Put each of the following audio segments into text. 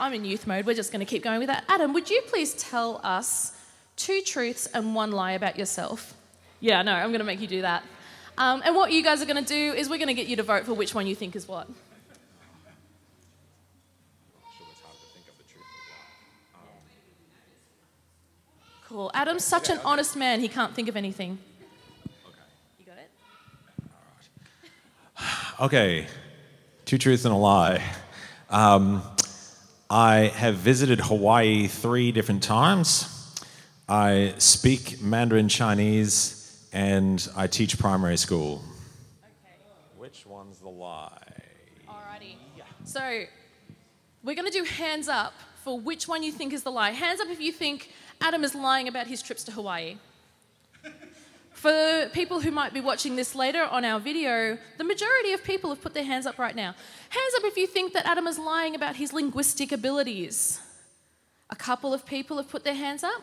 I'm in youth mode. We're just going to keep going with that. Adam, would you please tell us two truths and one lie about yourself? Yeah, no, I'm going to make you do that. Um, and what you guys are going to do is we're going to get you to vote for which one you think is what. Cool. Adam's such an honest man, he can't think of anything. Okay. You got it? Okay, two truths and a lie. Um, I have visited Hawaii three different times. I speak Mandarin Chinese and I teach primary school. Okay. Which one's the lie? Alrighty. So we're going to do hands up for which one you think is the lie. Hands up if you think Adam is lying about his trips to Hawaii. For people who might be watching this later on our video, the majority of people have put their hands up right now. Hands up if you think that Adam is lying about his linguistic abilities. A couple of people have put their hands up.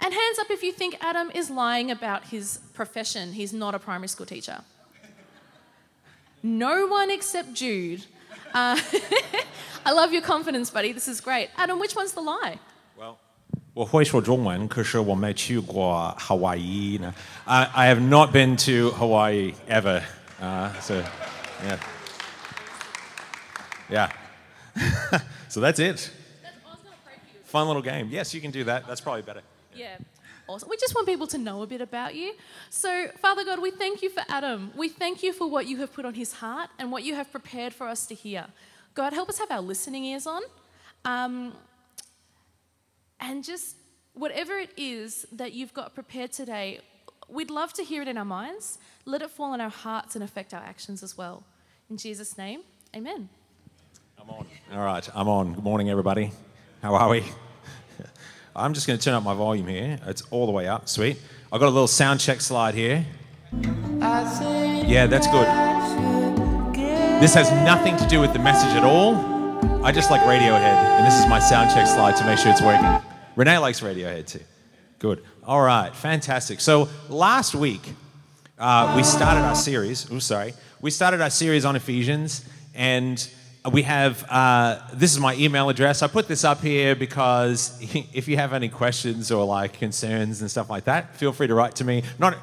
And hands up if you think Adam is lying about his profession. He's not a primary school teacher. No one except Jude. Uh, I love your confidence, buddy. This is great. Adam, which one's the lie? Well, 我会说中文，可是我没去过 Hawaii 呢。I, I have not been to Hawaii ever. Uh, so, yeah. Yeah. so that's it. Fun little game. Yes, you can do that. That's probably better. Yeah. Awesome. We just want people to know a bit about you. So, Father God, we thank you for Adam. We thank you for what you have put on his heart and what you have prepared for us to hear. God, help us have our listening ears on. Um, and just whatever it is that you've got prepared today, we'd love to hear it in our minds. Let it fall on our hearts and affect our actions as well. In Jesus' name, amen. I'm on. All right, I'm on. Good morning, everybody. How are we? I'm just going to turn up my volume here. It's all the way up. Sweet. I've got a little sound check slide here. Yeah, that's good. This has nothing to do with the message at all. I just like Radiohead, and this is my sound check slide to make sure it's working. Renee likes Radiohead too. Good. All right, fantastic. So last week, uh, we started our series. Oh, sorry. We started our series on Ephesians, and we have uh, this is my email address. I put this up here because if you have any questions or like concerns and stuff like that, feel free to write to me. Not,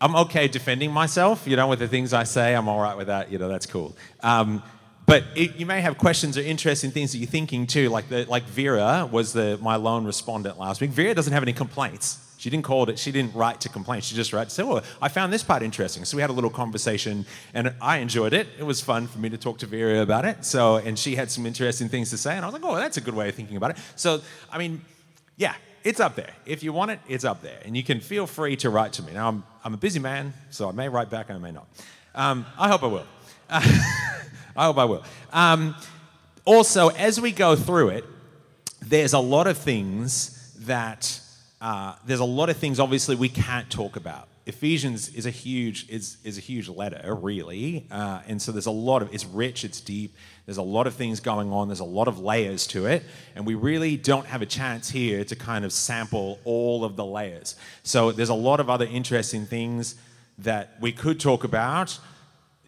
I'm okay defending myself, you know, with the things I say. I'm all right with that. You know, that's cool. Um, but it, you may have questions or interesting things that you're thinking too. Like the, like Vera was the my lone respondent last week. Vera doesn't have any complaints. She didn't call it. She didn't write to complain. She just wrote to say, "Oh, I found this part interesting." So we had a little conversation, and I enjoyed it. It was fun for me to talk to Vera about it. So, and she had some interesting things to say, and I was like, "Oh, that's a good way of thinking about it." So, I mean, yeah, it's up there. If you want it, it's up there, and you can feel free to write to me. Now, I'm I'm a busy man, so I may write back, I may not. Um, I hope I will. I hope I will. Um, also, as we go through it, there's a lot of things that uh, there's a lot of things obviously we can't talk about. Ephesians is a huge is is a huge letter, really, uh, and so there's a lot of it's rich, it's deep. There's a lot of things going on. There's a lot of layers to it, and we really don't have a chance here to kind of sample all of the layers. So there's a lot of other interesting things that we could talk about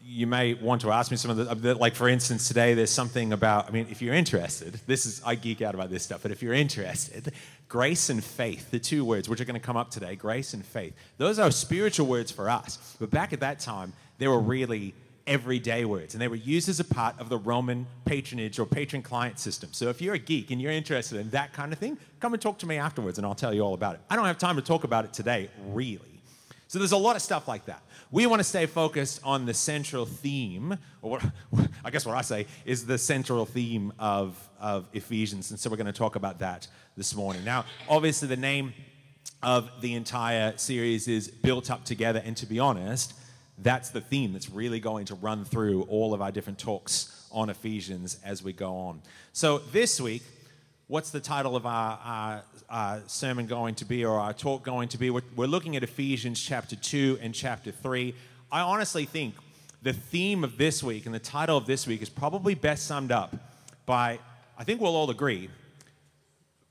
you may want to ask me some of the, like for instance, today there's something about, I mean, if you're interested, this is, I geek out about this stuff, but if you're interested, grace and faith, the two words which are going to come up today, grace and faith, those are spiritual words for us. But back at that time, they were really everyday words, and they were used as a part of the Roman patronage or patron client system. So if you're a geek and you're interested in that kind of thing, come and talk to me afterwards, and I'll tell you all about it. I don't have time to talk about it today, really. So there's a lot of stuff like that. We want to stay focused on the central theme, or what, I guess what I say is the central theme of, of Ephesians. And so we're going to talk about that this morning. Now, obviously, the name of the entire series is Built Up Together. And to be honest, that's the theme that's really going to run through all of our different talks on Ephesians as we go on. So this week, what's the title of our, our, our, sermon going to be or our talk going to be? We're, we're looking at Ephesians chapter 2 and chapter 3. I honestly think the theme of this week and the title of this week is probably best summed up by, I think we'll all agree,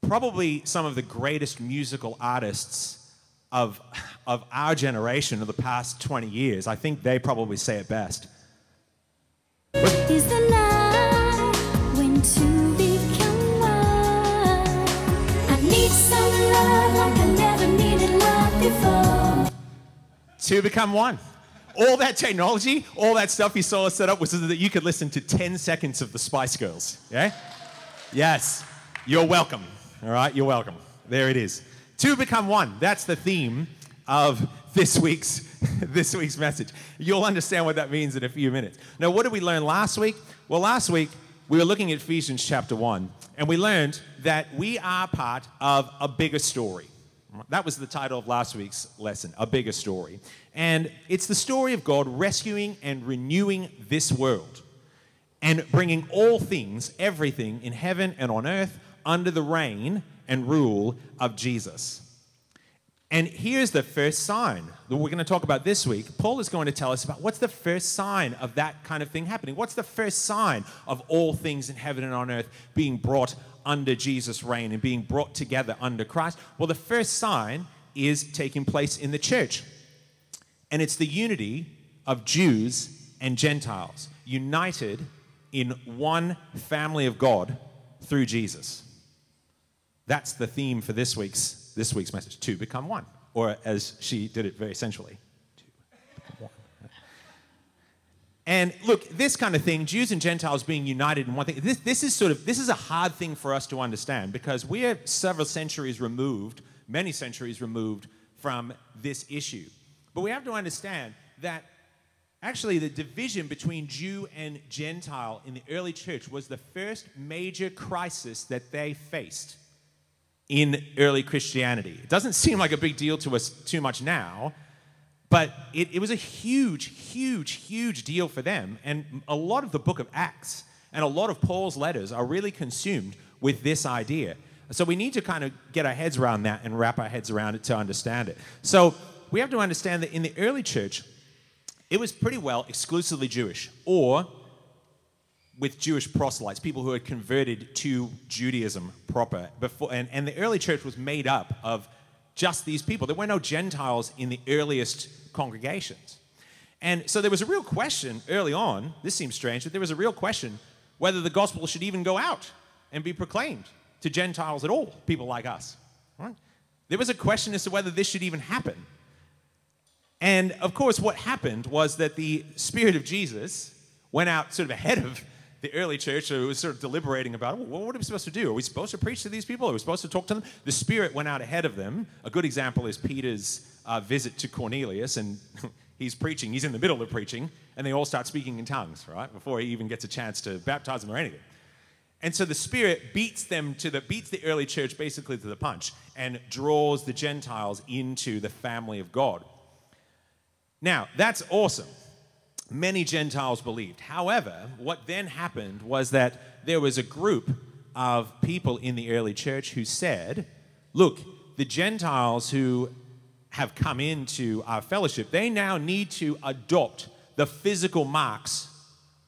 probably some of the greatest musical artists of, of our generation of the past 20 years. I think they probably say it best. Two become one. All that technology, all that stuff you saw us set up was so that you could listen to 10 seconds of the Spice Girls. Yeah? Yes. You're welcome. All right? You're welcome. There it is. Two become one. That's the theme of this week's, this week's message. You'll understand what that means in a few minutes. Now, what did we learn last week? Well, last week we were looking at Ephesians chapter 1, and we learned that we are part of a bigger story. That was the title of last week's lesson, A Bigger Story. And it's the story of God rescuing and renewing this world and bringing all things, everything in heaven and on earth, under the reign and rule of Jesus. And here's the first sign that we're going to talk about this week. Paul is going to tell us about what's the first sign of that kind of thing happening. What's the first sign of all things in heaven and on earth being brought under Jesus' reign and being brought together under Christ? Well, the first sign is taking place in the church. And it's the unity of Jews and Gentiles, united in one family of God through Jesus. That's the theme for this week's, this week's message to become one, or as she did it very essentially, And look, this kind of thing, Jews and Gentiles being united in one thing, this, this is sort of this is a hard thing for us to understand because we're several centuries removed, many centuries removed from this issue. But we have to understand that actually the division between Jew and Gentile in the early church was the first major crisis that they faced in early Christianity. It doesn't seem like a big deal to us too much now, but it, it was a huge, huge, huge deal for them. And a lot of the book of Acts and a lot of Paul's letters are really consumed with this idea. So we need to kind of get our heads around that and wrap our heads around it to understand it. So we have to understand that in the early church, it was pretty well exclusively Jewish, or with Jewish proselytes, people who had converted to Judaism proper. Before, and, and the early church was made up of just these people. There were no Gentiles in the earliest congregations. And so there was a real question early on, this seems strange, but there was a real question whether the gospel should even go out and be proclaimed to Gentiles at all, people like us. Right? There was a question as to whether this should even happen. And of course, what happened was that the Spirit of Jesus went out sort of ahead of the early church was sort of deliberating about well, what are we supposed to do? Are we supposed to preach to these people? Are we supposed to talk to them? The Spirit went out ahead of them. A good example is Peter's uh, visit to Cornelius, and he's preaching. He's in the middle of preaching, and they all start speaking in tongues, right? Before he even gets a chance to baptize them or anything. And so the Spirit beats them to the beats the early church basically to the punch and draws the Gentiles into the family of God. Now, that's awesome many Gentiles believed. However, what then happened was that there was a group of people in the early church who said, look, the Gentiles who have come into our fellowship, they now need to adopt the physical marks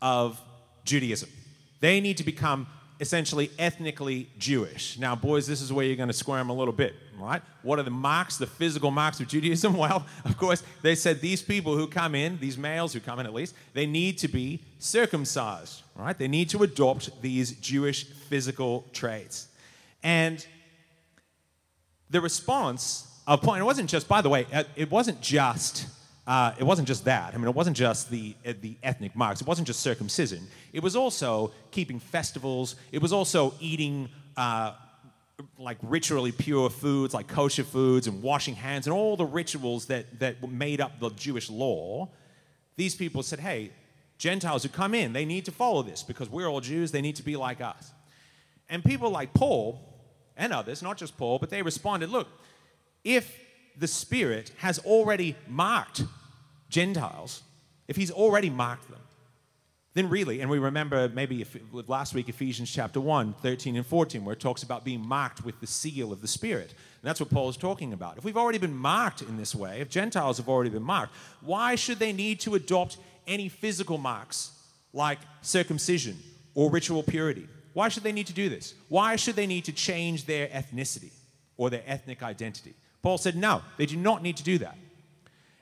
of Judaism. They need to become essentially ethnically Jewish. Now, boys, this is where you're going to squirm a little bit, right? What are the marks, the physical marks of Judaism? Well, of course, they said these people who come in, these males who come in at least, they need to be circumcised, right? They need to adopt these Jewish physical traits. And the response of point, it wasn't just, by the way, uh, it wasn't just uh, it wasn't just that. I mean, it wasn't just the, uh, the ethnic marks. It wasn't just circumcision. It was also keeping festivals. It was also eating uh, like ritually pure foods, like kosher foods, and washing hands, and all the rituals that, that made up the Jewish law. These people said, hey, Gentiles who come in, they need to follow this because we're all Jews. They need to be like us. And people like Paul and others, not just Paul, but they responded, look, if the Spirit has already marked Gentiles, if He's already marked them, then really, and we remember maybe if, last week Ephesians chapter 1, 13 and 14, where it talks about being marked with the seal of the Spirit. And that's what Paul is talking about. If we've already been marked in this way, if Gentiles have already been marked, why should they need to adopt any physical marks like circumcision or ritual purity? Why should they need to do this? Why should they need to change their ethnicity or their ethnic identity? Paul said, no, they do not need to do that.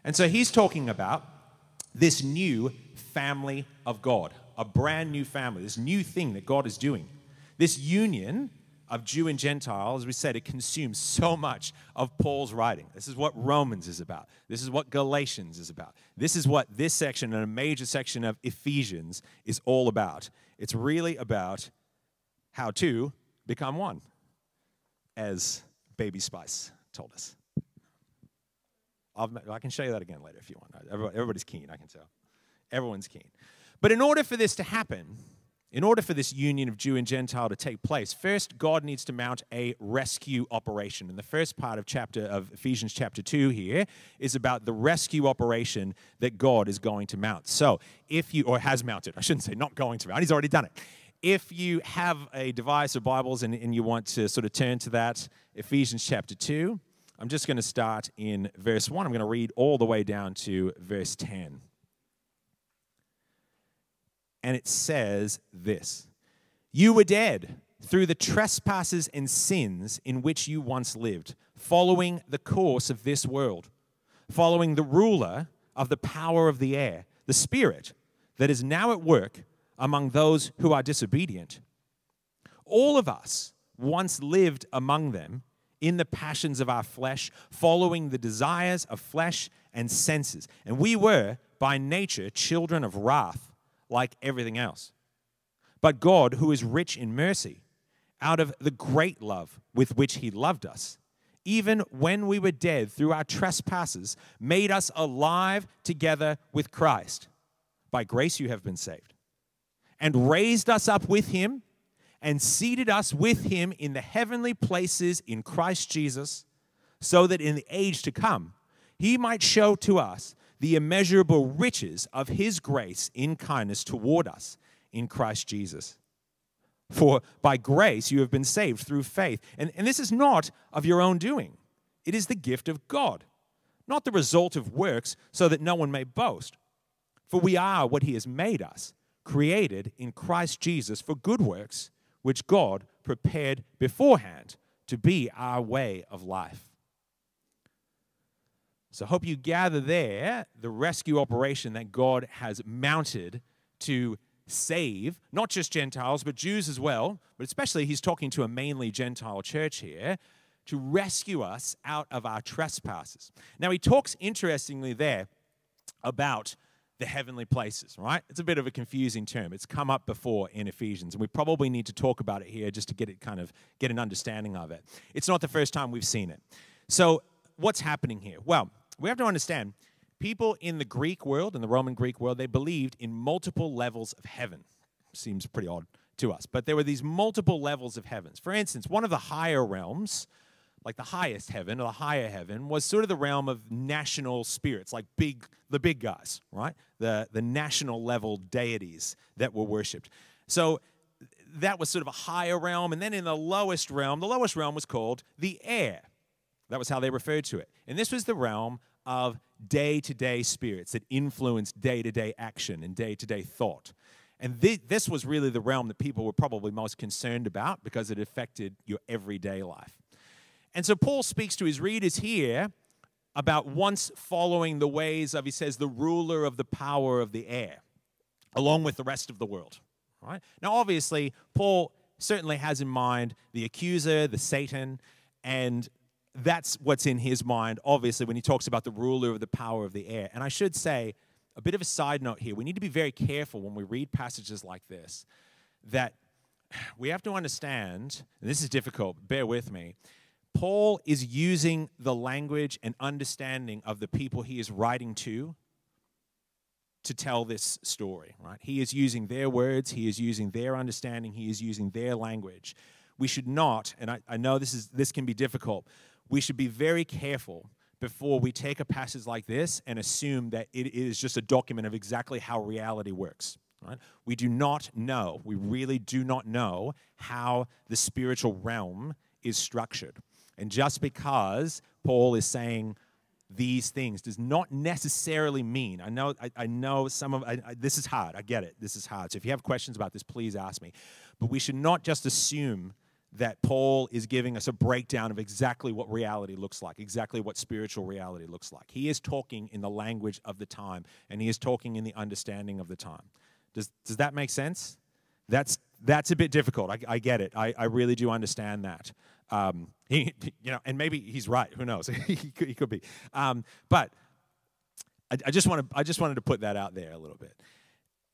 And so he's talking about this new family of God, a brand new family, this new thing that God is doing. This union of Jew and Gentile, as we said, it consumes so much of Paul's writing. This is what Romans is about. This is what Galatians is about. This is what this section and a major section of Ephesians is all about. It's really about how to become one, as Baby Spice told us. I'll, i can show you that again later if you want. Everybody's keen, I can tell. Everyone's keen. But in order for this to happen, in order for this union of Jew and Gentile to take place, first God needs to mount a rescue operation. And the first part of chapter of Ephesians chapter 2 here is about the rescue operation that God is going to mount. So, if you or has mounted, I shouldn't say not going to mount, he's already done it. If you have a device or Bibles and, and you want to sort of turn to that, Ephesians chapter 2, I'm just going to start in verse 1. I'm going to read all the way down to verse 10 and it says this You were dead through the trespasses and sins in which you once lived, following the course of this world, following the ruler of the power of the air, the Spirit that is now at work among those who are disobedient. All of us once lived among them in the passions of our flesh, following the desires of flesh and senses. And we were, by nature, children of wrath like everything else. But God, who is rich in mercy, out of the great love with which He loved us, even when we were dead through our trespasses, made us alive together with Christ. By grace you have been saved. And raised us up with Him and seated us with Him in the heavenly places in Christ Jesus, so that in the age to come, He might show to us the immeasurable riches of his grace in kindness toward us in Christ Jesus. For by grace you have been saved through faith. And, and this is not of your own doing, it is the gift of God, not the result of works, so that no one may boast. For we are what he has made us, created in Christ Jesus for good works, which God prepared beforehand to be our way of life. So I hope you gather there the rescue operation that God has mounted to save not just Gentiles, but Jews as well. But especially, he's talking to a mainly Gentile church here to rescue us out of our trespasses. Now, he talks interestingly there about the heavenly places, right? It's a bit of a confusing term. It's come up before in Ephesians, and we probably need to talk about it here just to get it kind of get an understanding of it. It's not the first time we've seen it. So, what's happening here? Well, we have to understand people in the Greek world, in the Roman Greek world, they believed in multiple levels of heaven. Seems pretty odd to us, but there were these multiple levels of heavens. For instance, one of the higher realms, like the highest heaven or the higher heaven, was sort of the realm of national spirits, like big the big guys, right? The the national level deities that were worshipped. So that was sort of a higher realm, and then in the lowest realm, the lowest realm was called the air. That was how they referred to it. And this was the realm of day to day spirits that influenced day to day action and day to day thought. And th- this was really the realm that people were probably most concerned about because it affected your everyday life. And so Paul speaks to his readers here about once following the ways of, he says, the ruler of the power of the air, along with the rest of the world. Right? Now, obviously, Paul certainly has in mind the accuser, the Satan, and that's what's in his mind, obviously, when he talks about the ruler of the power of the air. And I should say, a bit of a side note here we need to be very careful when we read passages like this that we have to understand, and this is difficult, bear with me. Paul is using the language and understanding of the people he is writing to to tell this story, right? He is using their words, he is using their understanding, he is using their language. We should not, and I, I know this is this can be difficult, we should be very careful before we take a passage like this and assume that it is just a document of exactly how reality works. Right? We do not know, we really do not know how the spiritual realm is structured. And just because Paul is saying these things does not necessarily mean, I know, I, I know some of, I, I, this is hard, I get it, this is hard. So if you have questions about this, please ask me. But we should not just assume that Paul is giving us a breakdown of exactly what reality looks like, exactly what spiritual reality looks like. He is talking in the language of the time, and he is talking in the understanding of the time. Does, does that make sense? That's, that's a bit difficult. I, I get it. I, I really do understand that. Um, he, you know, and maybe he's right. Who knows? he, could, he could be. Um, but I, I just want to. I just wanted to put that out there a little bit.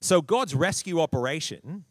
So God's rescue operation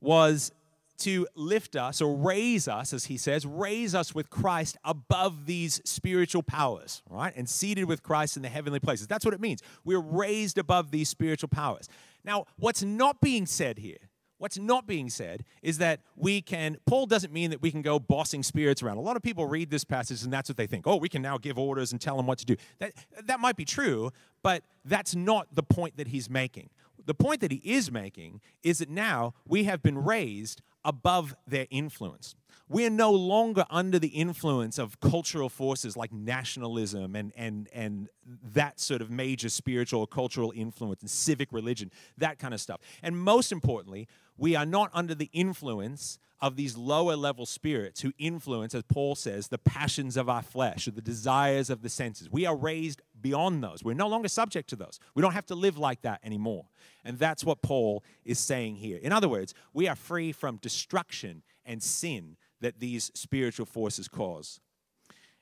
was to lift us or raise us, as he says, raise us with Christ above these spiritual powers, right? And seated with Christ in the heavenly places. That's what it means. We're raised above these spiritual powers. Now, what's not being said here, what's not being said is that we can, Paul doesn't mean that we can go bossing spirits around. A lot of people read this passage and that's what they think. Oh, we can now give orders and tell them what to do. That, that might be true, but that's not the point that he's making. The point that he is making is that now we have been raised above their influence. We are no longer under the influence of cultural forces like nationalism and, and, and that sort of major spiritual or cultural influence and civic religion, that kind of stuff. And most importantly, we are not under the influence of these lower level spirits who influence, as Paul says, the passions of our flesh or the desires of the senses. We are raised beyond those. We're no longer subject to those. We don't have to live like that anymore. And that's what Paul is saying here. In other words, we are free from destruction and sin that these spiritual forces cause.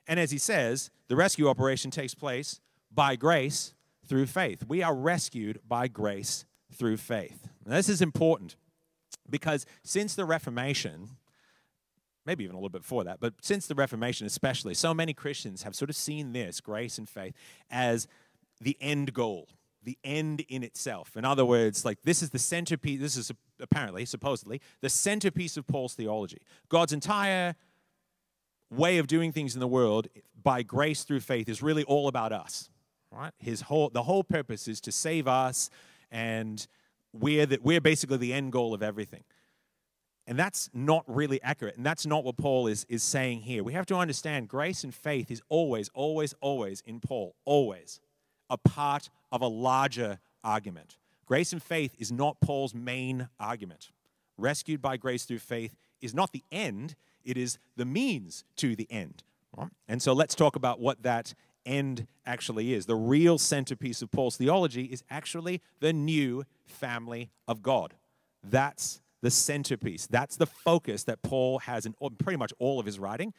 And as he says, the rescue operation takes place by grace through faith. We are rescued by grace through faith. Now, this is important because since the Reformation, maybe even a little bit before that, but since the Reformation especially, so many Christians have sort of seen this, grace and faith, as the end goal, the end in itself. In other words, like this is the centerpiece, this is apparently, supposedly, the centerpiece of Paul's theology. God's entire way of doing things in the world by grace through faith is really all about us. Right? His whole the whole purpose is to save us and we're, the, we're basically the end goal of everything. And that's not really accurate. And that's not what Paul is, is saying here. We have to understand grace and faith is always, always, always in Paul, always a part of a larger argument. Grace and faith is not Paul's main argument. Rescued by grace through faith is not the end, it is the means to the end. And so let's talk about what that end actually is. The real centerpiece of Paul's theology is actually the new family of God. That's the centerpiece. That's the focus that Paul has in pretty much all of his writing.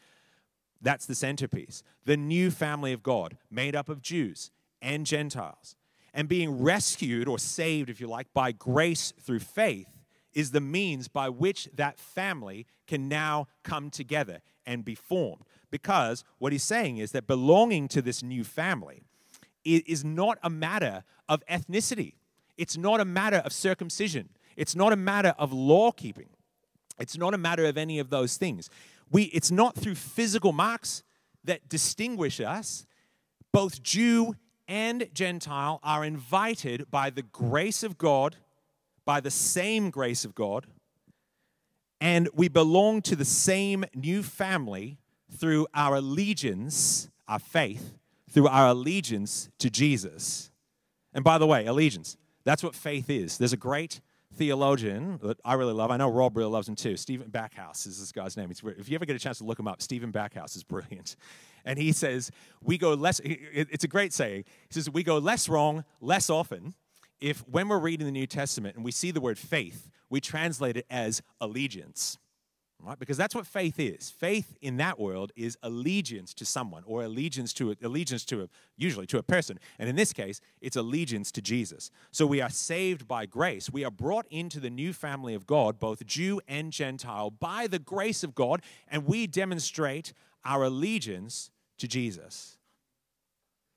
That's the centerpiece. The new family of God, made up of Jews and Gentiles. And being rescued or saved, if you like, by grace through faith is the means by which that family can now come together and be formed. Because what he's saying is that belonging to this new family is not a matter of ethnicity, it's not a matter of circumcision, it's not a matter of law keeping, it's not a matter of any of those things. We, it's not through physical marks that distinguish us. Both Jew and Gentile are invited by the grace of God, by the same grace of God, and we belong to the same new family through our allegiance, our faith, through our allegiance to Jesus. And by the way, allegiance, that's what faith is. There's a great theologian that I really love. I know Rob really loves him too. Stephen Backhouse is this guy's name. if you ever get a chance to look him up, Stephen Backhouse is brilliant. And he says, we go less, it's a great saying. He says, we go less wrong less often if when we're reading the New Testament and we see the word faith, we translate it as allegiance right? Because that's what faith is. Faith in that world is allegiance to someone or allegiance to allegiance to a, usually to a person. And in this case, it's allegiance to Jesus. So we are saved by grace. We are brought into the new family of God, both Jew and Gentile, by the grace of God, and we demonstrate our allegiance to Jesus.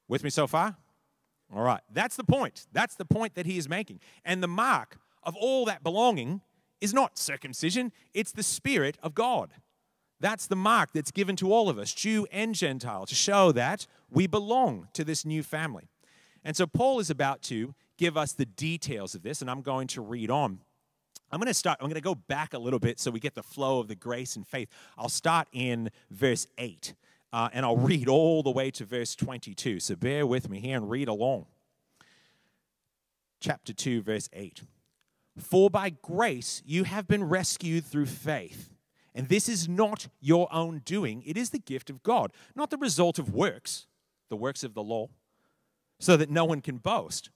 With me so far? All right. That's the point. That's the point that he is making. And the mark of all that belonging is not circumcision, it's the Spirit of God. That's the mark that's given to all of us, Jew and Gentile, to show that we belong to this new family. And so Paul is about to give us the details of this, and I'm going to read on. I'm going to start, I'm going to go back a little bit so we get the flow of the grace and faith. I'll start in verse 8, uh, and I'll read all the way to verse 22. So bear with me here and read along. Chapter 2, verse 8. For by grace you have been rescued through faith. And this is not your own doing, it is the gift of God, not the result of works, the works of the law, so that no one can boast.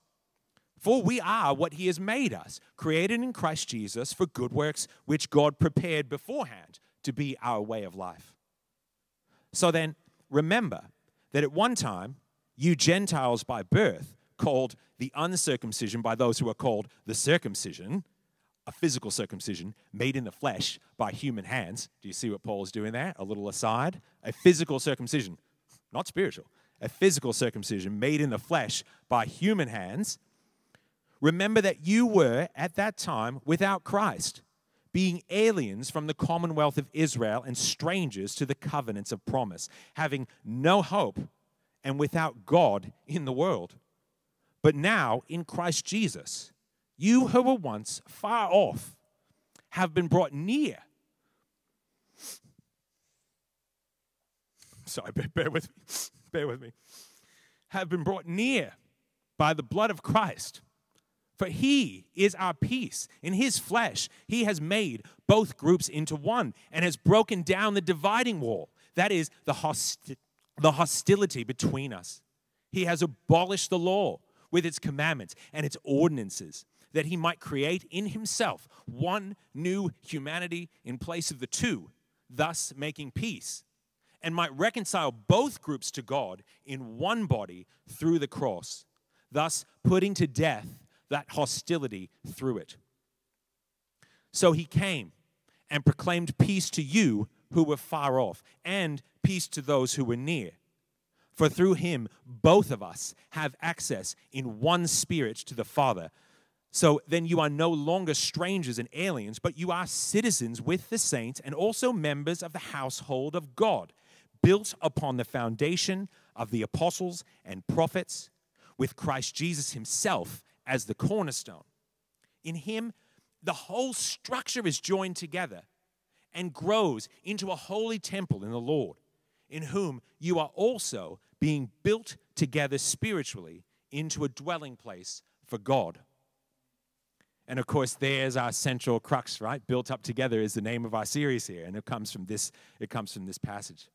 For we are what he has made us, created in Christ Jesus for good works, which God prepared beforehand to be our way of life. So then, remember that at one time, you Gentiles by birth, called the uncircumcision by those who are called the circumcision, a physical circumcision made in the flesh by human hands. Do you see what Paul is doing there? A little aside. A physical circumcision, not spiritual, a physical circumcision made in the flesh by human hands Remember that you were at that time without Christ, being aliens from the commonwealth of Israel and strangers to the covenants of promise, having no hope and without God in the world. But now, in Christ Jesus, you who were once far off have been brought near. Sorry, bear with me. Bear with me. Have been brought near by the blood of Christ for he is our peace. In his flesh, he has made both groups into one and has broken down the dividing wall. That is the, hosti- the hostility between us. He has abolished the law with its commandments and its ordinances, that he might create in himself one new humanity in place of the two, thus making peace, and might reconcile both groups to God in one body through the cross, thus putting to death that hostility through it. So he came and proclaimed peace to you who were far off, and peace to those who were near. For through him, both of us have access in one spirit to the Father. So then you are no longer strangers and aliens, but you are citizens with the saints and also members of the household of God, built upon the foundation of the apostles and prophets, with Christ Jesus himself as the cornerstone. In him, the whole structure is joined together and grows into a holy temple in the Lord, in whom you are also being built together spiritually into a dwelling place for God. And of course, there's our central crux, right? Built up together is the name of our series here, and it comes from this, it comes from this passage.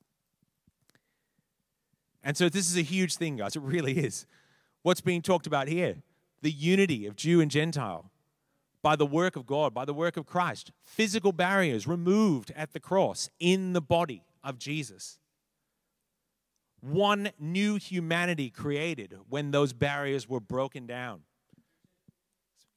And so this is a huge thing, guys. It really is. What's being talked about here? the unity of Jew and Gentile by the work of God, by the work of Christ. Physical barriers removed at the cross in the body of Jesus. One new humanity created when those barriers were broken down.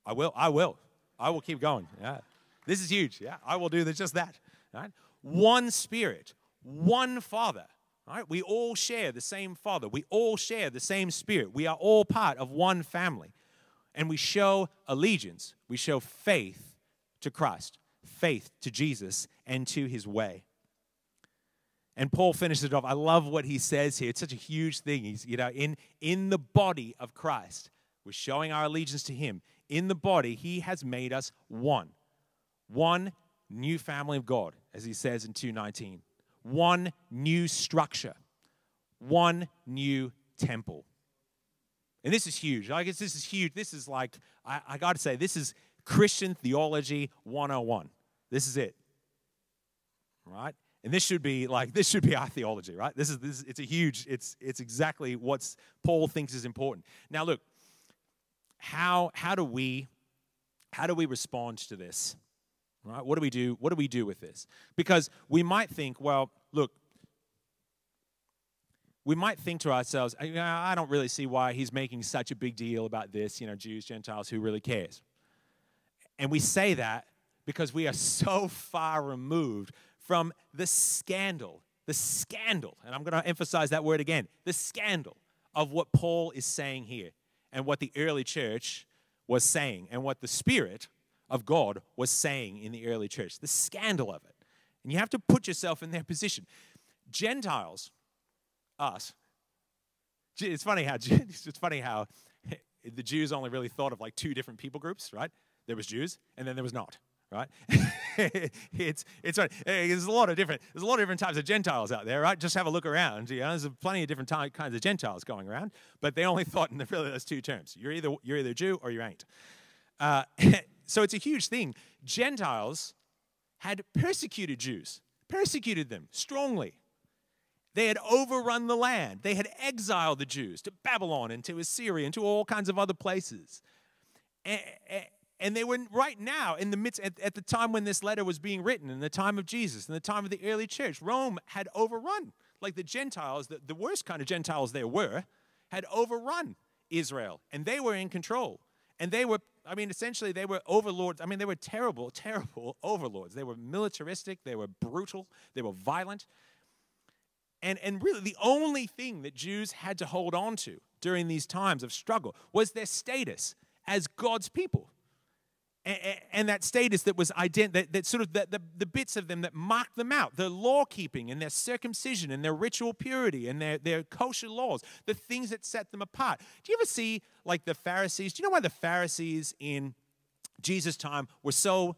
I will, I will. I will keep going. Yeah. This is huge. Yeah, I will do this, just that. Right? One spirit, one Father. Right? We all share the same Father. We all share the same Spirit. We are all part of one family and we show allegiance, we show faith to Christ, faith to Jesus and to his way. And Paul finishes it off. I love what he says here. It's such a huge thing. He's, you know, in, in the body of Christ, we're showing our allegiance to him. In the body, he has made us one. One new family of God, as he says in 219. One new structure. One new temple. And this is huge. I guess this is huge. This is like, I, I got to say, this is Christian theology 101. This is it. Right? And this should be like this should be our theology, right? This is this it's a huge it's it's exactly what Paul thinks is important. Now look, how how do we how do we respond to this? Right? What do we do? What do we do with this? Because we might think, well, look, we might think to ourselves, I don't really see why he's making such a big deal about this, you know, Jews, Gentiles, who really cares? And we say that because we are so far removed from the scandal, the scandal, and I'm going to emphasize that word again, the scandal of what Paul is saying here and what the early church was saying and what the Spirit of God was saying in the early church, the scandal of it. And you have to put yourself in their position. Gentiles, us. It's funny how it's funny how the Jews only really thought of like two different people groups, right? There was Jews, and then there was not, right? it's it's funny. There's a lot of different there's a lot of different types of Gentiles out there, right? Just have a look around. You know, there's plenty of different kinds of Gentiles going around, but they only thought in the, really those two terms. You're either you're either Jew or you ain't. Uh, so it's a huge thing. Gentiles had persecuted Jews, persecuted them strongly. They had overrun the land. They had exiled the Jews to Babylon and to Assyria and to all kinds of other places. And they were right now in the midst, at, at the time when this letter was being written, in the time of Jesus, in the time of the early church, Rome had overrun, like the Gentiles, the, the worst kind of Gentiles there were, had overrun Israel, and they were in control. And they were, I mean, essentially, they were overlords. I mean, they were terrible, terrible overlords. They were militaristic, they were brutal, they were violent. And, and really, the only thing that Jews had to hold on to during these times of struggle was their status as God's people. And, that status that was ident- that, that sort of the, the, the, bits of them that marked them out, their law keeping and their circumcision and their ritual purity and their, their kosher laws, the things that set them apart. Do you ever see like the Pharisees? Do you know why the Pharisees in Jesus' time were so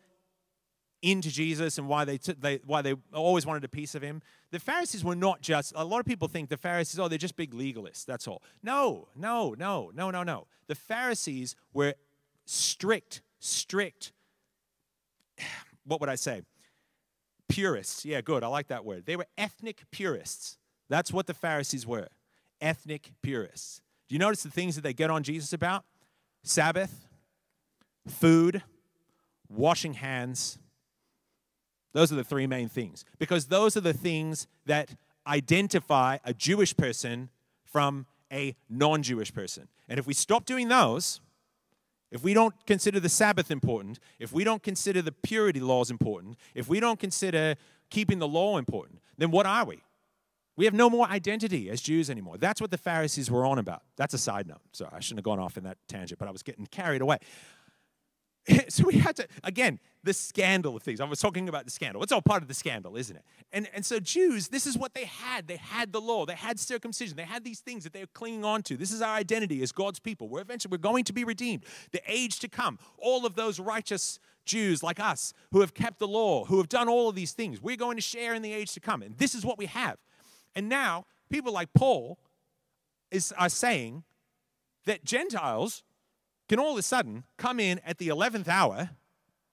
into Jesus and why they, took, they why they always wanted a piece of him. The Pharisees were not just a lot of people think the Pharisees oh they're just big legalists that's all. No, no, no, no, no, no. The Pharisees were strict, strict what would I say? Purists. Yeah, good. I like that word. They were ethnic purists. That's what the Pharisees were. Ethnic purists. Do you notice the things that they get on Jesus about? Sabbath, food, washing hands, those are the three main things. Because those are the things that identify a Jewish person from a non Jewish person. And if we stop doing those, if we don't consider the Sabbath important, if we don't consider the purity laws important, if we don't consider keeping the law important, then what are we? We have no more identity as Jews anymore. That's what the Pharisees were on about. That's a side note. Sorry, I shouldn't have gone off in that tangent, but I was getting carried away. so we had to, again, the scandal of things. I was talking about the scandal. It's all part of the scandal, isn't it? And, and so, Jews, this is what they had. They had the law, they had circumcision, they had these things that they were clinging on to. This is our identity as God's people. We're eventually we're going to be redeemed. The age to come, all of those righteous Jews like us who have kept the law, who have done all of these things, we're going to share in the age to come. And this is what we have. And now, people like Paul is, are saying that Gentiles can all of a sudden come in at the 11th hour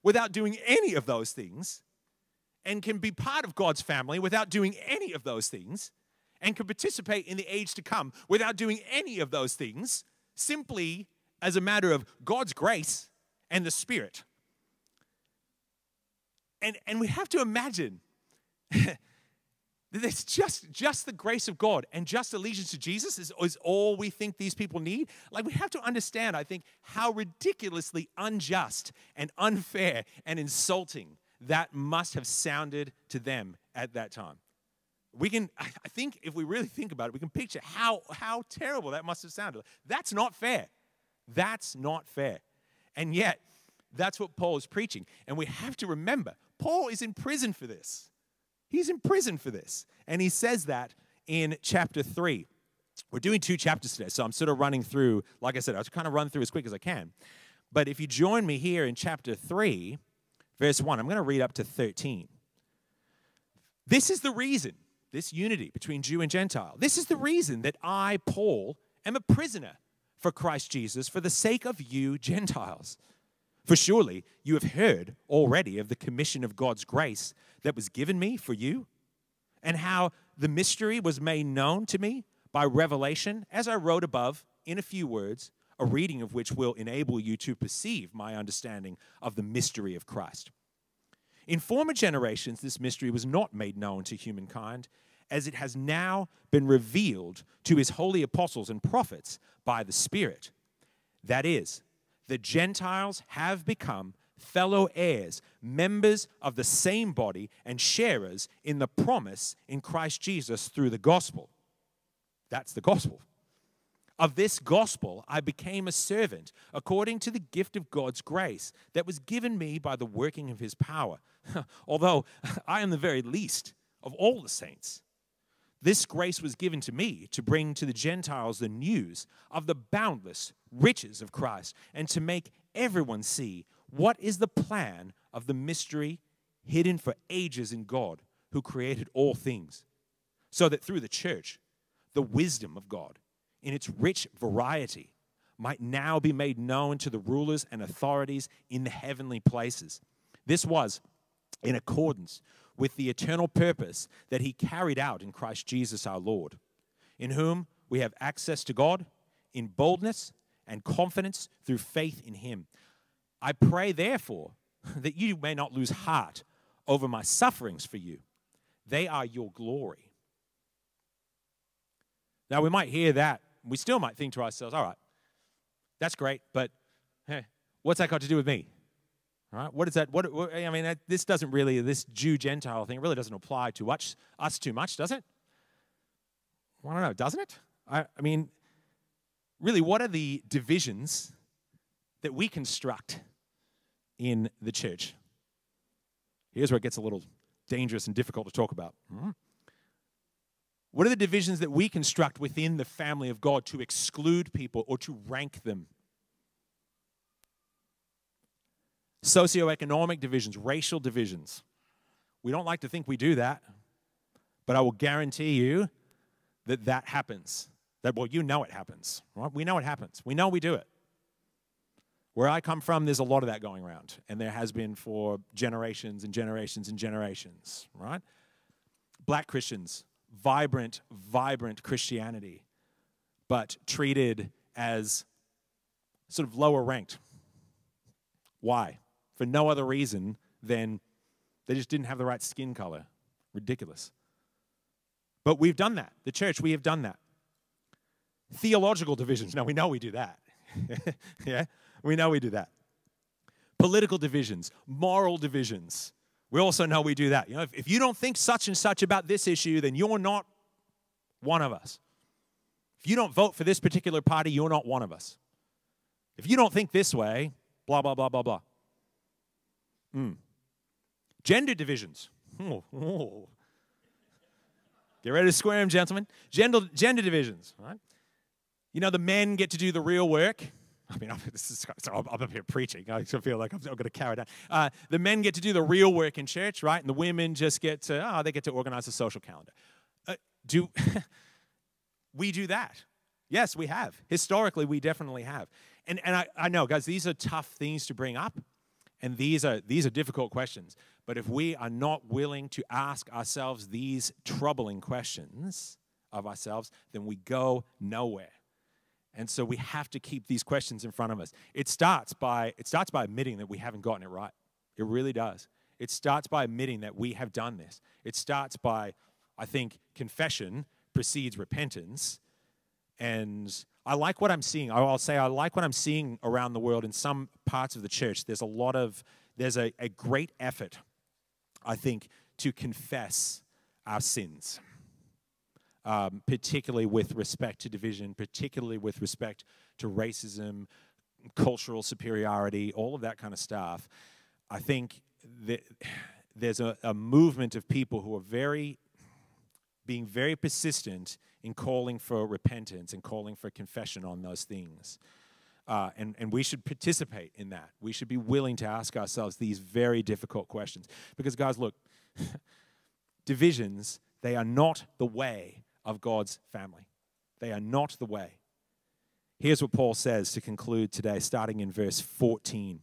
without doing any of those things and can be part of God's family without doing any of those things and can participate in the age to come without doing any of those things simply as a matter of God's grace and the Spirit. And, and we have to imagine It's just, just the grace of God and just allegiance to Jesus is, is all we think these people need. Like, we have to understand, I think, how ridiculously unjust and unfair and insulting that must have sounded to them at that time. We can, I think, if we really think about it, we can picture how, how terrible that must have sounded. That's not fair. That's not fair. And yet, that's what Paul is preaching. And we have to remember, Paul is in prison for this. He's in prison for this. And he says that in chapter 3. We're doing two chapters today, so I'm sort of running through, like I said, I'll kind of run through as quick as I can. But if you join me here in chapter 3, verse 1, I'm going to read up to 13. This is the reason, this unity between Jew and Gentile, this is the reason that I, Paul, am a prisoner for Christ Jesus for the sake of you, Gentiles. For surely you have heard already of the commission of God's grace that was given me for you, and how the mystery was made known to me by revelation, as I wrote above in a few words, a reading of which will enable you to perceive my understanding of the mystery of Christ. In former generations, this mystery was not made known to humankind, as it has now been revealed to his holy apostles and prophets by the Spirit. That is, the Gentiles have become fellow heirs, members of the same body, and sharers in the promise in Christ Jesus through the gospel. That's the gospel. Of this gospel, I became a servant according to the gift of God's grace that was given me by the working of his power. Although I am the very least of all the saints. This grace was given to me to bring to the Gentiles the news of the boundless riches of Christ and to make everyone see what is the plan of the mystery hidden for ages in God who created all things, so that through the church, the wisdom of God in its rich variety might now be made known to the rulers and authorities in the heavenly places. This was in accordance with the eternal purpose that he carried out in Christ Jesus our Lord, in whom we have access to God in boldness and confidence through faith in Him. I pray, therefore, that you may not lose heart over my sufferings for you. They are your glory. Now, we might hear that. We still might think to ourselves, all right, that's great, but hey, what's that got to do with me? Right, what is that? What, what I mean, this doesn't really, this Jew Gentile thing really doesn't apply to us, us too much, does it? I don't know, doesn't it? I, I mean, really, what are the divisions that we construct in the church? Here's where it gets a little dangerous and difficult to talk about. What are the divisions that we construct within the family of God to exclude people or to rank them? Socioeconomic divisions, racial divisions. We don't like to think we do that, but I will guarantee you that that happens. That, well, you know it happens, right? We know it happens. We know we do it. Where I come from, there's a lot of that going around, and there has been for generations and generations and generations, right? Black Christians, vibrant, vibrant Christianity, but treated as sort of lower ranked. Why? For no other reason than they just didn't have the right skin color. Ridiculous. But we've done that. The church, we have done that. Theological divisions. Now, we know we do that. yeah? We know we do that. Political divisions, moral divisions. We also know we do that. You know, if, if you don't think such and such about this issue, then you're not one of us. If you don't vote for this particular party, you're not one of us. If you don't think this way, blah, blah, blah, blah, blah. Mm. Gender divisions. Oh, oh. Get ready to square them, gentlemen. Gender, gender divisions, right? You know, the men get to do the real work. I mean, I'm, this is, I'm, I'm up here preaching. I feel like I'm, I'm going to carry it. Uh, the men get to do the real work in church, right? And the women just get to, oh, they get to organize a social calendar. Uh, do we do that? Yes, we have. Historically, we definitely have. And, and I, I know, guys, these are tough things to bring up. And these are, these are difficult questions. But if we are not willing to ask ourselves these troubling questions of ourselves, then we go nowhere. And so we have to keep these questions in front of us. It starts by it starts by admitting that we haven't gotten it right. It really does. It starts by admitting that we have done this. It starts by I think confession precedes repentance. And I like what I'm seeing. I'll say I like what I'm seeing around the world in some parts of the church. There's a lot of there's a, a great effort, I think, to confess our sins um, particularly with respect to division, particularly with respect to racism, cultural superiority, all of that kind of stuff. I think that there's a, a movement of people who are very being very persistent in calling for repentance and calling for confession on those things. Uh, and, and we should participate in that. We should be willing to ask ourselves these very difficult questions. Because, guys, look, divisions, they are not the way of God's family. They are not the way. Here's what Paul says to conclude today, starting in verse 14.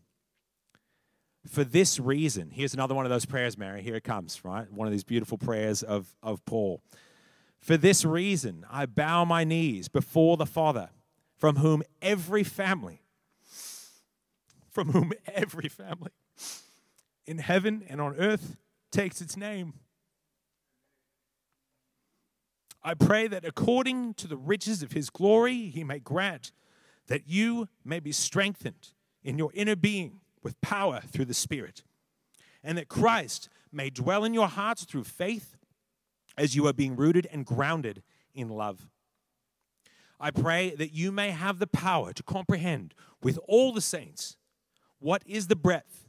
For this reason, here's another one of those prayers, Mary. Here it comes, right? One of these beautiful prayers of, of Paul. For this reason, I bow my knees before the Father, from whom every family, from whom every family in heaven and on earth takes its name. I pray that according to the riches of his glory, he may grant that you may be strengthened in your inner being with power through the Spirit, and that Christ may dwell in your hearts through faith as you are being rooted and grounded in love. I pray that you may have the power to comprehend with all the saints what is the breadth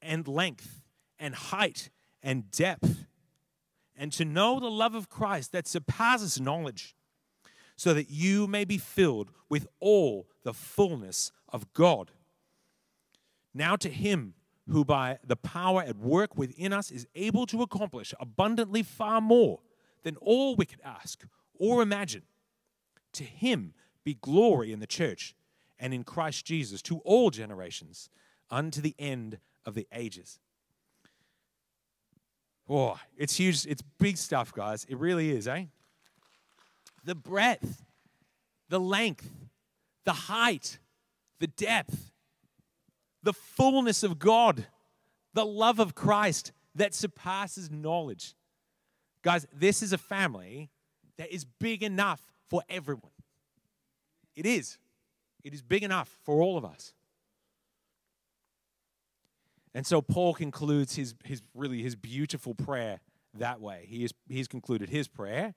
and length and height and depth and to know the love of Christ that surpasses knowledge, so that you may be filled with all the fullness of God. Now, to him who by the power at work within us is able to accomplish abundantly far more than all we could ask or imagine, to him be glory in the church and in Christ Jesus to all generations, unto the end of the ages. Oh, it's huge. It's big stuff, guys. It really is, eh? The breadth, the length, the height, the depth, the fullness of God, the love of Christ that surpasses knowledge. Guys, this is a family that is big enough for everyone. It is. It is big enough for all of us. And so Paul concludes his, his really his beautiful prayer that way. He is, he's concluded his prayer.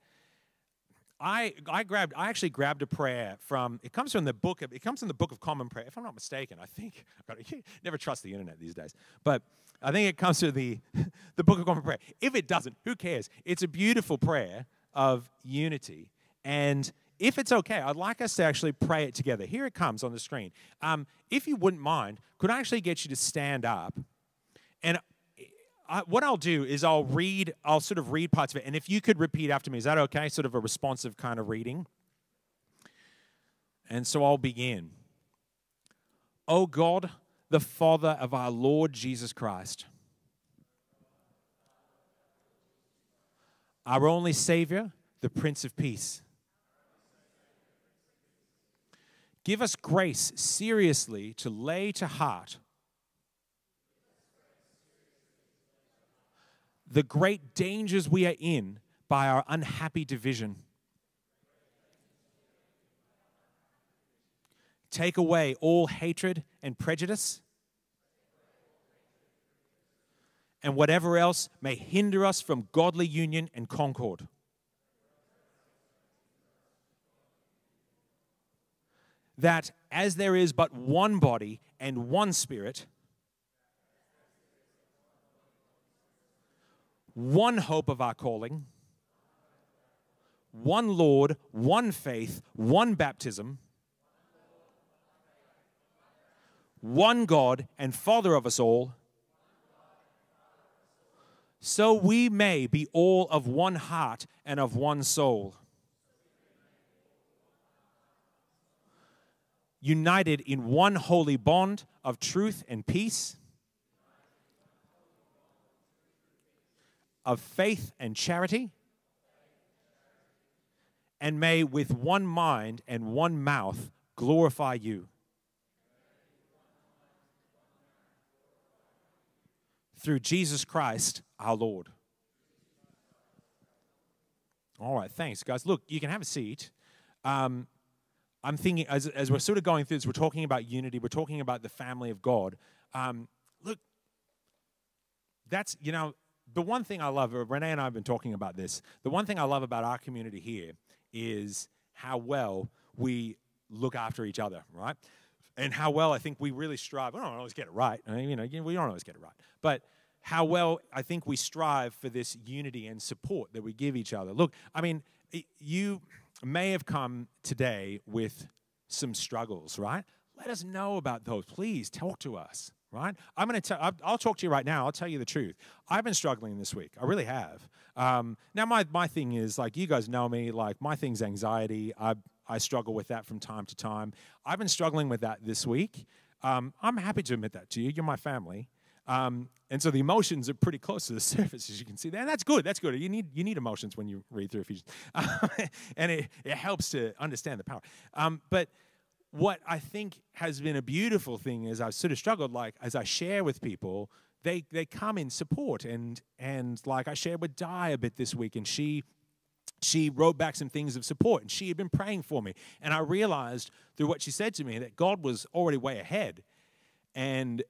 I, I grabbed I actually grabbed a prayer from it comes from the book of, it comes from the book of common prayer if I'm not mistaken I think never trust the internet these days but I think it comes to the the book of common prayer if it doesn't who cares it's a beautiful prayer of unity and if it's okay, I'd like us to actually pray it together. Here it comes on the screen. Um, if you wouldn't mind, could I actually get you to stand up? And I, what I'll do is I'll read, I'll sort of read parts of it. And if you could repeat after me, is that okay? Sort of a responsive kind of reading. And so I'll begin. O God, the Father of our Lord Jesus Christ, our only Savior, the Prince of Peace. Give us grace seriously to lay to heart the great dangers we are in by our unhappy division. Take away all hatred and prejudice and whatever else may hinder us from godly union and concord. That as there is but one body and one spirit, one hope of our calling, one Lord, one faith, one baptism, one God and Father of us all, so we may be all of one heart and of one soul. United in one holy bond of truth and peace of faith and charity, and may with one mind and one mouth glorify you. Through Jesus Christ our Lord. All right, thanks, guys. Look, you can have a seat. Um, I'm thinking, as, as we're sort of going through this, we're talking about unity, we're talking about the family of God. Um, look, that's, you know, the one thing I love, uh, Renee and I have been talking about this, the one thing I love about our community here is how well we look after each other, right? And how well I think we really strive. We don't always get it right. I mean, you know, we don't always get it right. But how well I think we strive for this unity and support that we give each other. Look, I mean, you may have come today with some struggles, right? Let us know about those. Please talk to us right? I'm going to tell, I'll talk to you right now. I'll tell you the truth. I've been struggling this week. I really have. Um, now, my, my thing is, like, you guys know me, like, my thing's anxiety. I, I struggle with that from time to time. I've been struggling with that this week. Um, I'm happy to admit that to you. You're my family. Um, and so the emotions are pretty close to the surface, as you can see there. And that's good. That's good. You need, you need emotions when you read through Ephesians. and it, it helps to understand the power. Um, but what I think has been a beautiful thing is I've sort of struggled, like as I share with people, they they come in support and and like I shared with Di a bit this week, and she she wrote back some things of support, and she had been praying for me, and I realized through what she said to me that God was already way ahead, and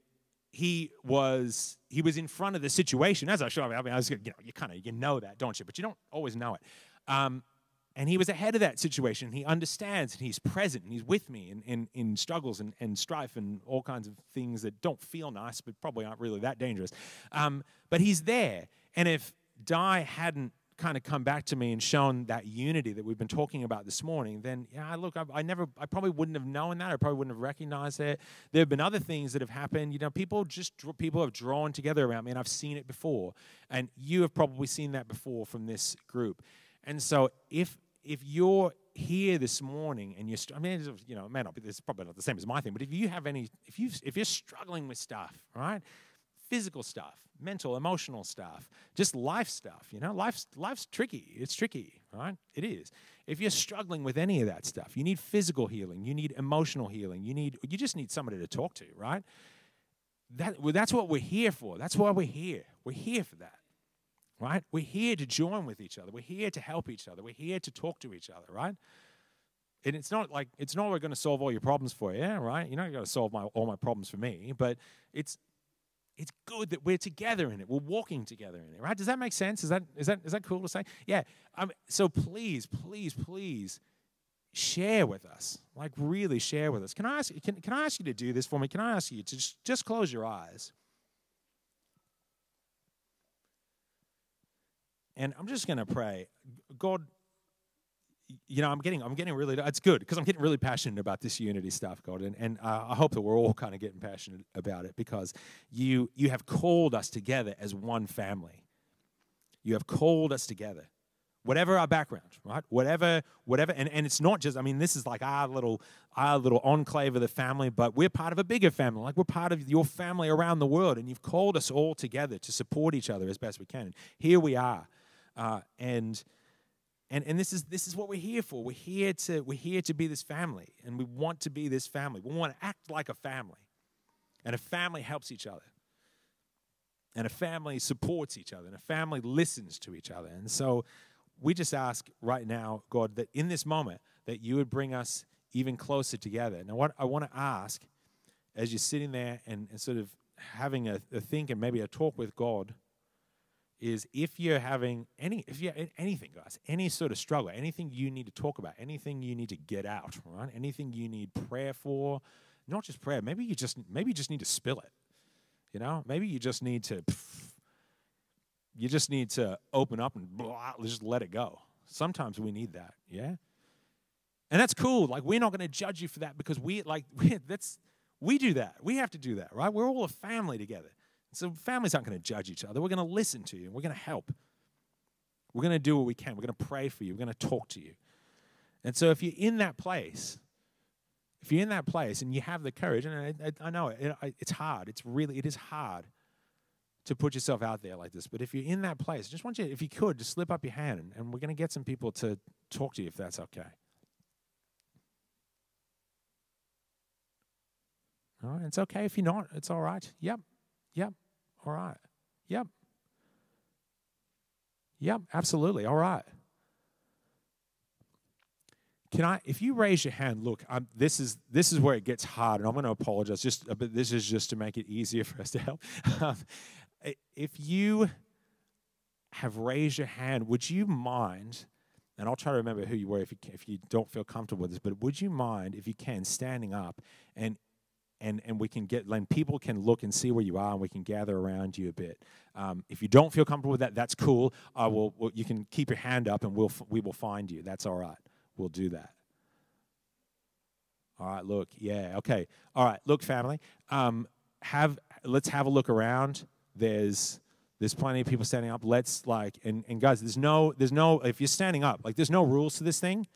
he was he was in front of the situation as I showed. I mean, I was you know you kind of you know that, don't you? But you don't always know it. Um, and he was ahead of that situation. He understands and he's present and he's with me in, in, in struggles and, and strife and all kinds of things that don't feel nice, but probably aren't really that dangerous. Um, but he's there. And if Di hadn't kind of come back to me and shown that unity that we've been talking about this morning, then yeah, look, I, I, never, I probably wouldn't have known that. I probably wouldn't have recognized it. There have been other things that have happened. You know, people just people have drawn together around me, and I've seen it before, and you have probably seen that before from this group. And so, if if you're here this morning and you're, I mean, you know, it may not be, this probably not the same as my thing, but if you have any, if you if you're struggling with stuff, right, physical stuff, mental, emotional stuff, just life stuff. You know, life's life's tricky. It's tricky, right? It is. If you're struggling with any of that stuff, you need physical healing, you need emotional healing, you need you just need somebody to talk to, right? That, well, that's what we're here for. That's why we're here. We're here for that, right? We're here to join with each other. We're here to help each other. We're here to talk to each other, right? And it's not like it's not we're going to solve all your problems for you, right? You're not going to solve my, all my problems for me, but it's it's good that we're together in it. We're walking together in it, right? Does that make sense? Is that is that is that cool to say? Yeah. Um, so please, please, please share with us. Like really share with us. Can I ask can, can I ask you to do this for me? Can I ask you to just, just close your eyes? And I'm just going to pray. God, you know, I'm getting, I'm getting really, it's good because I'm getting really passionate about this unity stuff, God. And, and uh, I hope that we're all kind of getting passionate about it because you, you have called us together as one family. You have called us together whatever our background, right? Whatever, whatever, and, and it's not just, I mean, this is like our little, our little enclave of the family, but we're part of a bigger family. Like we're part of your family around the world, and you've called us all together to support each other as best we can. And here we are. Uh, and and, and this is this is what we're here for. We're here to we're here to be this family, and we want to be this family. We want to act like a family. And a family helps each other and a family supports each other and a family listens to each other and so we just ask right now, God, that in this moment, that you would bring us even closer together. Now, what I want to ask, as you're sitting there and, and sort of having a, a think and maybe a talk with God, is if you're having any, if you anything, guys, any sort of struggle, anything you need to talk about, anything you need to get out, right? Anything you need prayer for, not just prayer. Maybe you just, maybe you just need to spill it. You know, maybe you just need to. You just need to open up and blah, just let it go. Sometimes we need that, yeah? And that's cool. Like, we're not going to judge you for that because we, like, we, that's, we do that. We have to do that, right? We're all a family together. So families aren't going to judge each other. We're going to listen to you. We're going to help. We're going to do what we can. We're going to pray for you. We're going to talk to you. And so if you're in that place, if you're in that place and you have the courage, and I, I, I know it, it, it's hard. It's really, it is hard to put yourself out there like this. But if you're in that place, I just want you, if you could, just slip up your hand and, and we're going to get some people to talk to you if that's okay. All right, it's okay if you're not. It's all right. Yep. Yep. All right. Yep. Yep, absolutely. All right. Can I, if you raise your hand, look, I'm, this is this is where it gets hard, and I'm going to apologize. Just, but this is just to make it easier for us to help. Um, if you have raised your hand, would you mind? And I'll try to remember who you were if you, if you don't feel comfortable with this, but would you mind, if you can, standing up and and and we can get and people can look and see where you are and we can gather around you a bit. Um, if you don't feel comfortable with that that's cool. I will, well, you can keep your hand up and we'll we will find you. That's all right. We'll do that. All right look yeah okay. All right look family um, have let's have a look around. There's there's plenty of people standing up. Let's like and, and guys, there's no there's no if you're standing up, like there's no rules to this thing.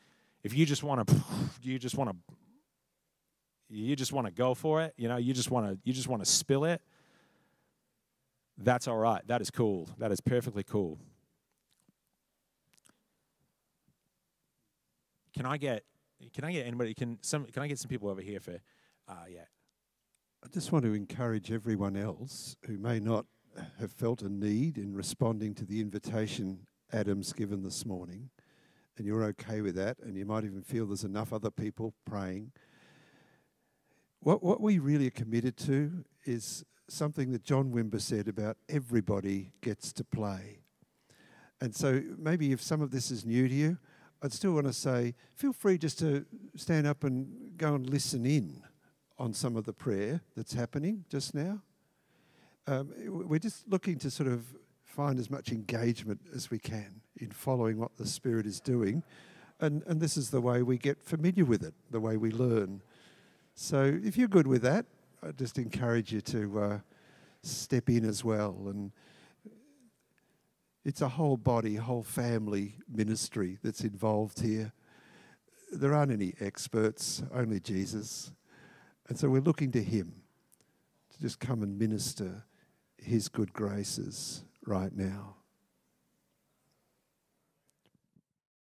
If you just want to you just want to you just want to go for it, you know, you just want to you just want to spill it. That's all right. That is cool. That is perfectly cool. Can I get can I get anybody can some can I get some people over here for uh yeah. I just want to encourage everyone else who may not have felt a need in responding to the invitation Adam's given this morning, and you're okay with that, and you might even feel there's enough other people praying. What, what we really are committed to is something that John Wimber said about everybody gets to play. And so maybe if some of this is new to you, I'd still want to say feel free just to stand up and go and listen in on some of the prayer that's happening just now. Um, we're just looking to sort of find as much engagement as we can in following what the Spirit is doing. And, and this is the way we get familiar with it, the way we learn. So if you're good with that, I just encourage you to uh, step in as well. And it's a whole body, whole family ministry that's involved here. There aren't any experts, only Jesus. And so we're looking to Him to just come and minister His good graces right now.